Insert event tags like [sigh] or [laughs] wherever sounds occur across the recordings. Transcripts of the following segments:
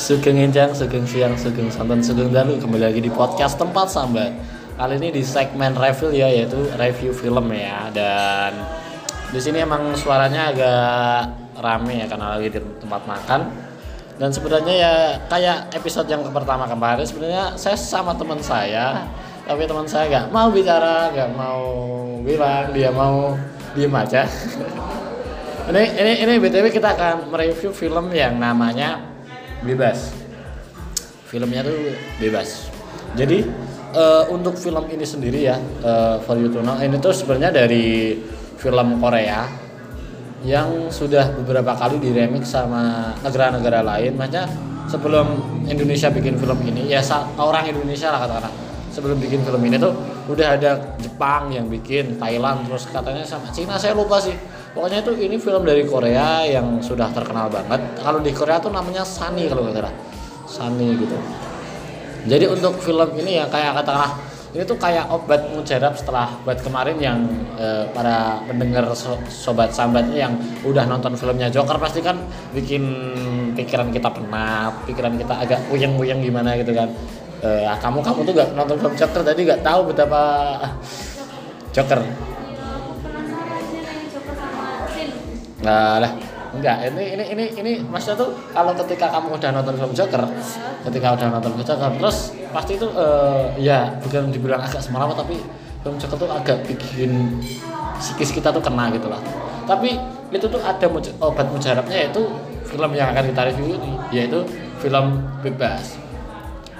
Sugeng Enjang, Sugeng Siang, Sugeng Santan, Sugeng Dalu. Kembali lagi di podcast Tempat Sambat. Kali ini di segmen review ya, yaitu review film ya. Dan di sini emang suaranya agak rame ya, karena lagi di tempat makan. Dan sebenarnya ya kayak episode yang pertama kemarin Sebenarnya saya sama teman saya. Tapi teman saya nggak mau bicara, nggak mau bilang, dia mau diem aja. [laughs] Ini ini ini btw kita akan mereview film yang namanya bebas. Filmnya tuh bebas. Jadi eh, untuk film ini sendiri ya eh, for you to know ini tuh sebenarnya dari film Korea yang sudah beberapa kali diremix sama negara-negara lain. Makanya sebelum Indonesia bikin film ini ya orang Indonesia lah katakanlah sebelum bikin film ini tuh udah ada Jepang yang bikin Thailand terus katanya sama Cina saya lupa sih pokoknya itu ini film dari Korea yang sudah terkenal banget kalau di Korea tuh namanya Sunny kalau nggak salah Sunny gitu jadi untuk film ini ya kayak katakanlah ini tuh kayak obat mujarab setelah buat kemarin yang eh, para pendengar so- sobat sambatnya yang udah nonton filmnya Joker pasti kan bikin pikiran kita penat, pikiran kita agak puyeng-puyeng gimana gitu kan. Eh, ah, kamu kamu tuh gak nonton film Joker tadi gak tahu betapa Joker. Nah, lah. Enggak ini ini ini ini maksudnya tuh kalau ketika kamu udah nonton film Joker ketika udah nonton film Joker terus pasti itu eh, ya bukan dibilang agak semalam tapi film Joker tuh agak bikin psikis kita tuh kena gitu lah. Tapi itu tuh ada muj- obat mujarabnya yaitu film yang akan kita review ini yaitu film bebas.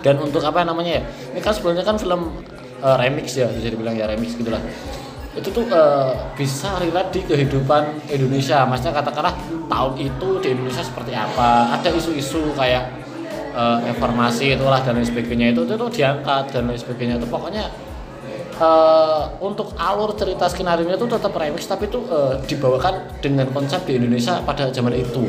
Dan untuk apa namanya ya? Ini kan sebenarnya kan film eh, remix ya bisa dibilang ya remix gitulah itu tuh eh, bisa relate di kehidupan Indonesia. Maksudnya katakanlah tahun itu di Indonesia seperti apa. Ada isu-isu kayak eh, reformasi itulah dan lain sebagainya. Itu itu tuh diangkat dan lain sebagainya. Itu pokoknya eh, untuk alur cerita skenario itu tetap remix tapi itu eh, dibawakan dengan konsep di Indonesia pada zaman itu.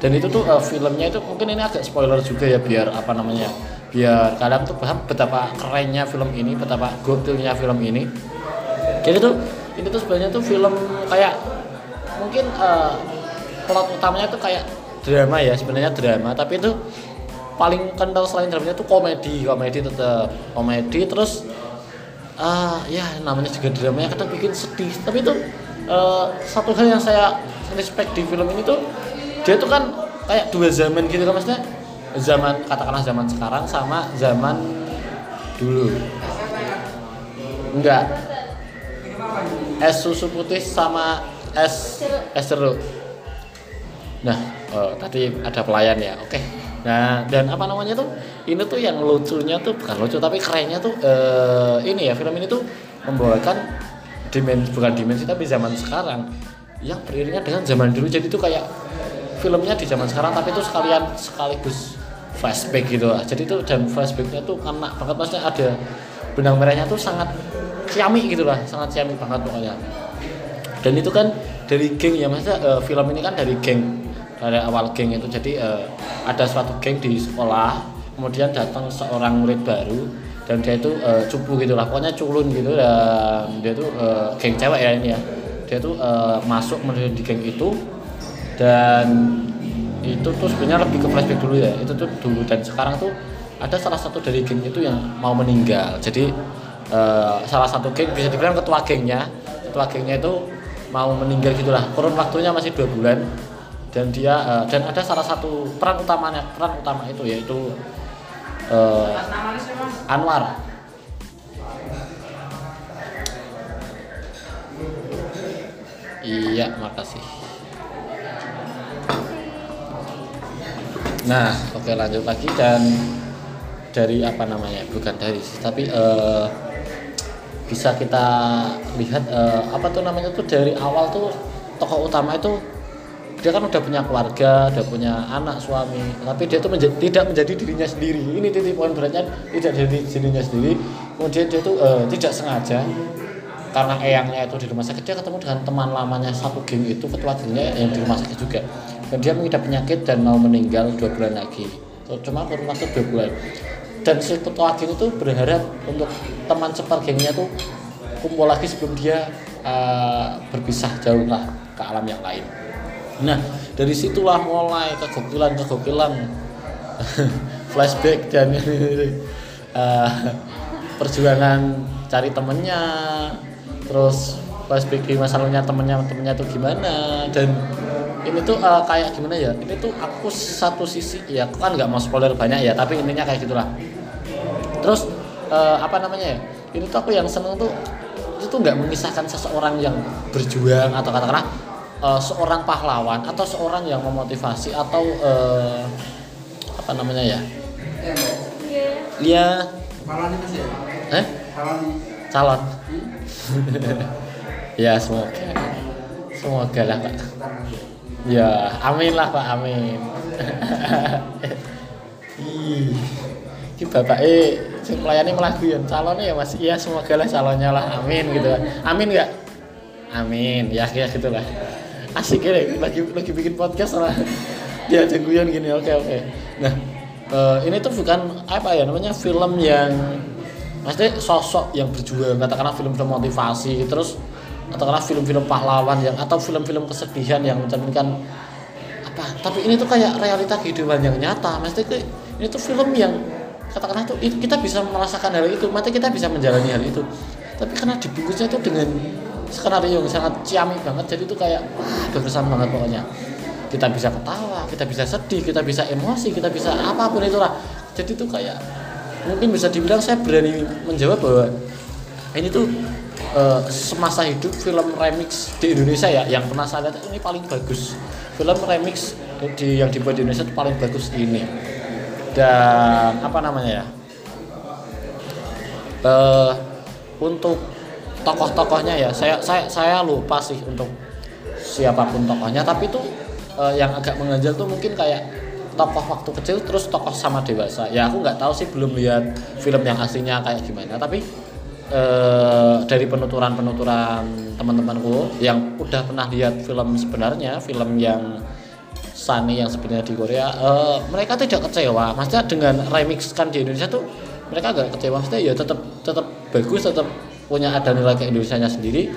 Dan itu tuh eh, filmnya itu mungkin ini agak spoiler juga ya biar apa namanya biar kalian tuh paham betapa kerennya film ini betapa gokilnya film ini jadi tuh ini tuh sebenarnya tuh film kayak mungkin eh, plot utamanya tuh kayak drama ya sebenarnya drama. Tapi itu paling kental selain dramanya tuh komedi. Komedi tetap komedi terus ah ya namanya juga drama yang kadang bikin sedih. Tapi itu eh, satu hal yang saya respect di film ini tuh dia tuh kan kayak dua zaman gitu kan maksudnya. Zaman katakanlah zaman sekarang sama zaman dulu. Enggak es susu putih sama es es jeruk. Nah eh, tadi ada pelayan ya oke. Nah dan apa namanya tuh? Ini tuh yang lucunya tuh bukan lucu tapi kerennya tuh eh, ini ya film ini tuh membawakan dimensi bukan dimensi tapi zaman sekarang. Yang beriringan dengan zaman dulu jadi tuh kayak filmnya di zaman sekarang tapi itu sekalian sekaligus flashback gitu. Lah jadi tuh dan flashbacknya tuh kena banget. Maksudnya ada benang merahnya tuh sangat ciami gitu lah sangat ciami banget pokoknya. Dan itu kan dari geng ya maksudnya eh, film ini kan dari geng dari awal geng itu. Jadi eh, ada suatu geng di sekolah kemudian datang seorang murid baru dan dia itu eh, cupu gitu lah pokoknya culun gitu dan dia tuh eh, geng cewek ya ini ya. Dia tuh eh, masuk kemudian di geng itu dan itu tuh sebenarnya lebih ke flashback dulu ya. Itu tuh dulu dan sekarang tuh ada salah satu dari geng itu yang mau meninggal. Jadi eh, salah satu geng bisa dibilang ketua gengnya. Ketua gengnya itu mau meninggal gitulah. Kurun waktunya masih dua bulan. Dan dia eh, dan ada salah satu peran utamanya peran utama itu yaitu eh, Anwar. Iya makasih. Nah, oke lanjut lagi dan dari apa namanya? Bukan dari tapi eh, bisa kita lihat eh, apa tuh namanya tuh dari awal tuh tokoh utama itu dia kan udah punya keluarga, udah punya anak, suami, tapi dia tuh menja- tidak menjadi dirinya sendiri. Ini titik poin beratnya tidak jadi dirinya sendiri. Kemudian dia tuh eh, tidak sengaja karena eyangnya itu di rumah sakit dia ketemu dengan teman lamanya satu geng itu ketua gengnya yang di rumah sakit juga dan dia mengidap penyakit dan mau meninggal dua bulan lagi cuma kurun waktu dua bulan dan si ketua geng itu berharap untuk teman sepergengnya tuh kumpul lagi sebelum dia eh, berpisah jauh lah ke alam yang lain. Nah dari situlah mulai kegokilan kegokilan. [laughs] Flashback dan uh, perjuangan cari temennya terus flashback di masa lalunya temennya temennya tuh gimana dan ini tuh uh, kayak gimana ya? Ini tuh aku satu sisi ya aku kan nggak mau spoiler banyak ya tapi intinya kayak gitulah. Terus uh, apa namanya ya? Ini tuh aku yang seneng tuh itu tuh nggak mengisahkan seseorang yang berjuang atau katakanlah uh, seorang pahlawan atau seorang yang memotivasi atau uh, apa namanya ya? Dia eh? Calon. [laughs] Ya semoga. Semoga lah pak Ya, amin lah Pak, amin. Ih, ini bapak eh si melayani melakukan calonnya ya Mas. Iya, semoga lah calonnya lah. Amin gitu. Amin enggak? Amin. Ya ya gitulah. Asik ya lagi lagi bikin podcast lah. Dia guyon gini. Oke, oke. Nah, uh, ini tuh bukan apa ya namanya film yang pasti sosok yang berjuang katakanlah film-film motivasi terus karena film-film pahlawan yang atau film-film kesedihan yang mencerminkan apa? Tapi ini tuh kayak realita kehidupan yang nyata. Maksudnya ini tuh film yang katakanlah tuh kita bisa merasakan hal itu mati kita bisa menjalani hal itu. Tapi karena dibungkusnya itu dengan skenario yang sangat ciamik banget jadi itu kayak berkesan banget pokoknya. Kita bisa ketawa kita bisa sedih kita bisa emosi kita bisa apa pun itulah. Jadi itu kayak mungkin bisa dibilang saya berani menjawab bahwa ini tuh uh, semasa hidup film remix di Indonesia ya yang pernah saya lihat ini paling bagus. Film remix di yang dibuat di Indonesia itu paling bagus ini. Dan apa namanya ya? Uh, untuk tokoh-tokohnya ya saya saya saya lupa sih untuk siapa pun tokohnya. Tapi itu uh, yang agak mengganjal tuh mungkin kayak tokoh waktu kecil terus tokoh sama dewasa. Ya aku nggak tahu sih belum lihat film yang aslinya kayak gimana. Tapi eh, dari penuturan-penuturan teman-temanku yang udah pernah lihat film sebenarnya, film yang Sunny yang sebenarnya di Korea, eh, mereka tidak kecewa. Maksudnya dengan remix kan di Indonesia tuh mereka agak kecewa. Maksudnya ya tetap tetap bagus, tetap punya ada nilai ke Indonesia sendiri.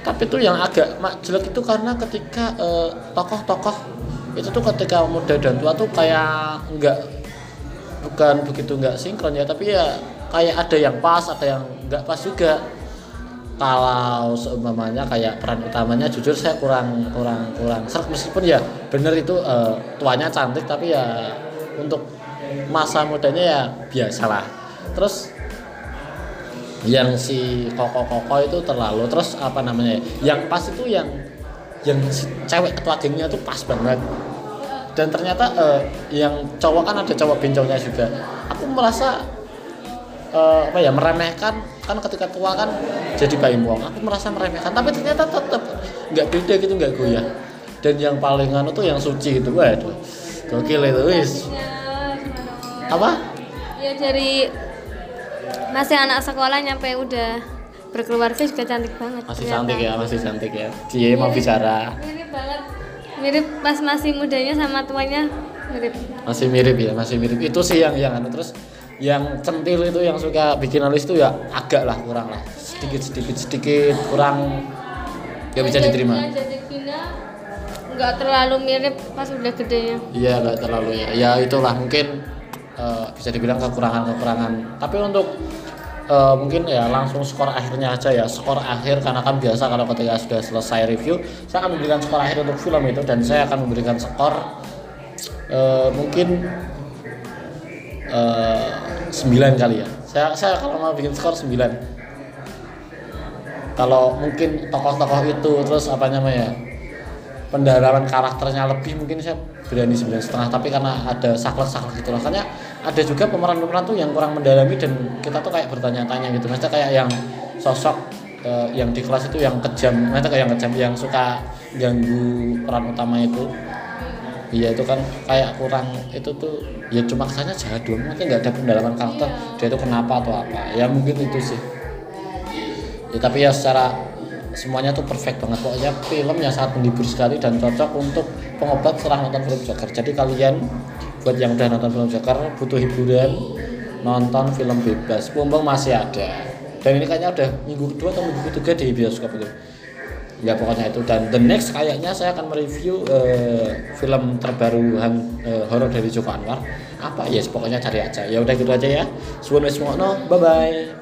Tapi tuh yang agak jelek itu karena ketika eh, tokoh-tokoh itu tuh ketika muda dan tua tuh kayak enggak bukan begitu enggak sinkron ya tapi ya kayak ada yang pas ada yang nggak pas juga. Kalau seumpamanya kayak peran utamanya jujur saya kurang kurang kurang serak. Meskipun ya bener itu uh, tuanya cantik tapi ya untuk masa mudanya ya biasalah. Terus yang si koko koko itu terlalu terus apa namanya yang pas itu yang yang si cewek ketua gengnya tuh pas banget. Dan ternyata uh, yang cowok kan ada cowok bencongnya juga. Aku merasa uh, apa ya meremehkan kan ketika tua kan jadi bayi buang aku merasa meremehkan tapi ternyata tetap nggak beda gitu nggak goyah. Dan yang paling anu tuh yang suci gitu waduh gokil itu wis. Apa? Ya dari masih anak sekolah nyampe udah berkeluarga juga cantik banget masih ternyata. cantik ya masih cantik ya. Dia mau bicara. mirip banget. Mirip pas masih mudanya sama tuanya mirip. Masih mirip ya masih mirip. Itu sih yang yang anu terus yang centil itu yang suka bikin alis itu ya agak lah kurang lah. Sedikit sedikit sedikit kurang. Ya bisa diterima. Nggak terlalu mirip pas udah gedenya. Iya nggak terlalu ya. Ya itulah mungkin uh, bisa dibilang kekurangan kekurangan. Tapi untuk uh, mungkin ya langsung skor akhirnya aja ya. Skor akhir karena kan biasa kalau ketika sudah selesai review saya akan memberikan skor akhir untuk film itu dan saya akan memberikan skor uh, mungkin uh, 9 kali ya? Saya saya kalau mau bikin skor 9 kalau mungkin tokoh-tokoh itu terus apa namanya pendalaman karakternya lebih mungkin saya berani sembilan setengah. Tapi karena ada saklek-saklek gitu makanya ada juga pemeran-pemeran tuh yang kurang mendalami dan kita tuh kayak bertanya-tanya gitu. Maksudnya kayak yang sosok uh, yang di kelas itu yang kejam maksudnya kayak yang kejam yang suka ganggu peran utama itu iya itu kan kayak kurang itu tuh ya cuma kesannya jahat doang mungkin nggak ada pendalaman karakter iya. dia itu kenapa atau apa. Ya mungkin itu sih. Ya tapi ya secara semuanya tuh perfect banget. Pokoknya film yang sangat menghibur sekali dan cocok untuk pengobat setelah nonton film Joker. Jadi kalian buat yang udah nonton film Joker butuh hiburan nonton film bebas. Mumpung masih ada. Dan ini kayaknya udah minggu kedua atau minggu ketiga di bioskop itu ya pokoknya itu. Dan the next kayaknya saya akan mereview eh, film terbaru han- eh, horor dari Joko Anwar. Apa? Ya pokoknya cari aja. Ya udah gitu aja ya. Wis ngono. Bye bye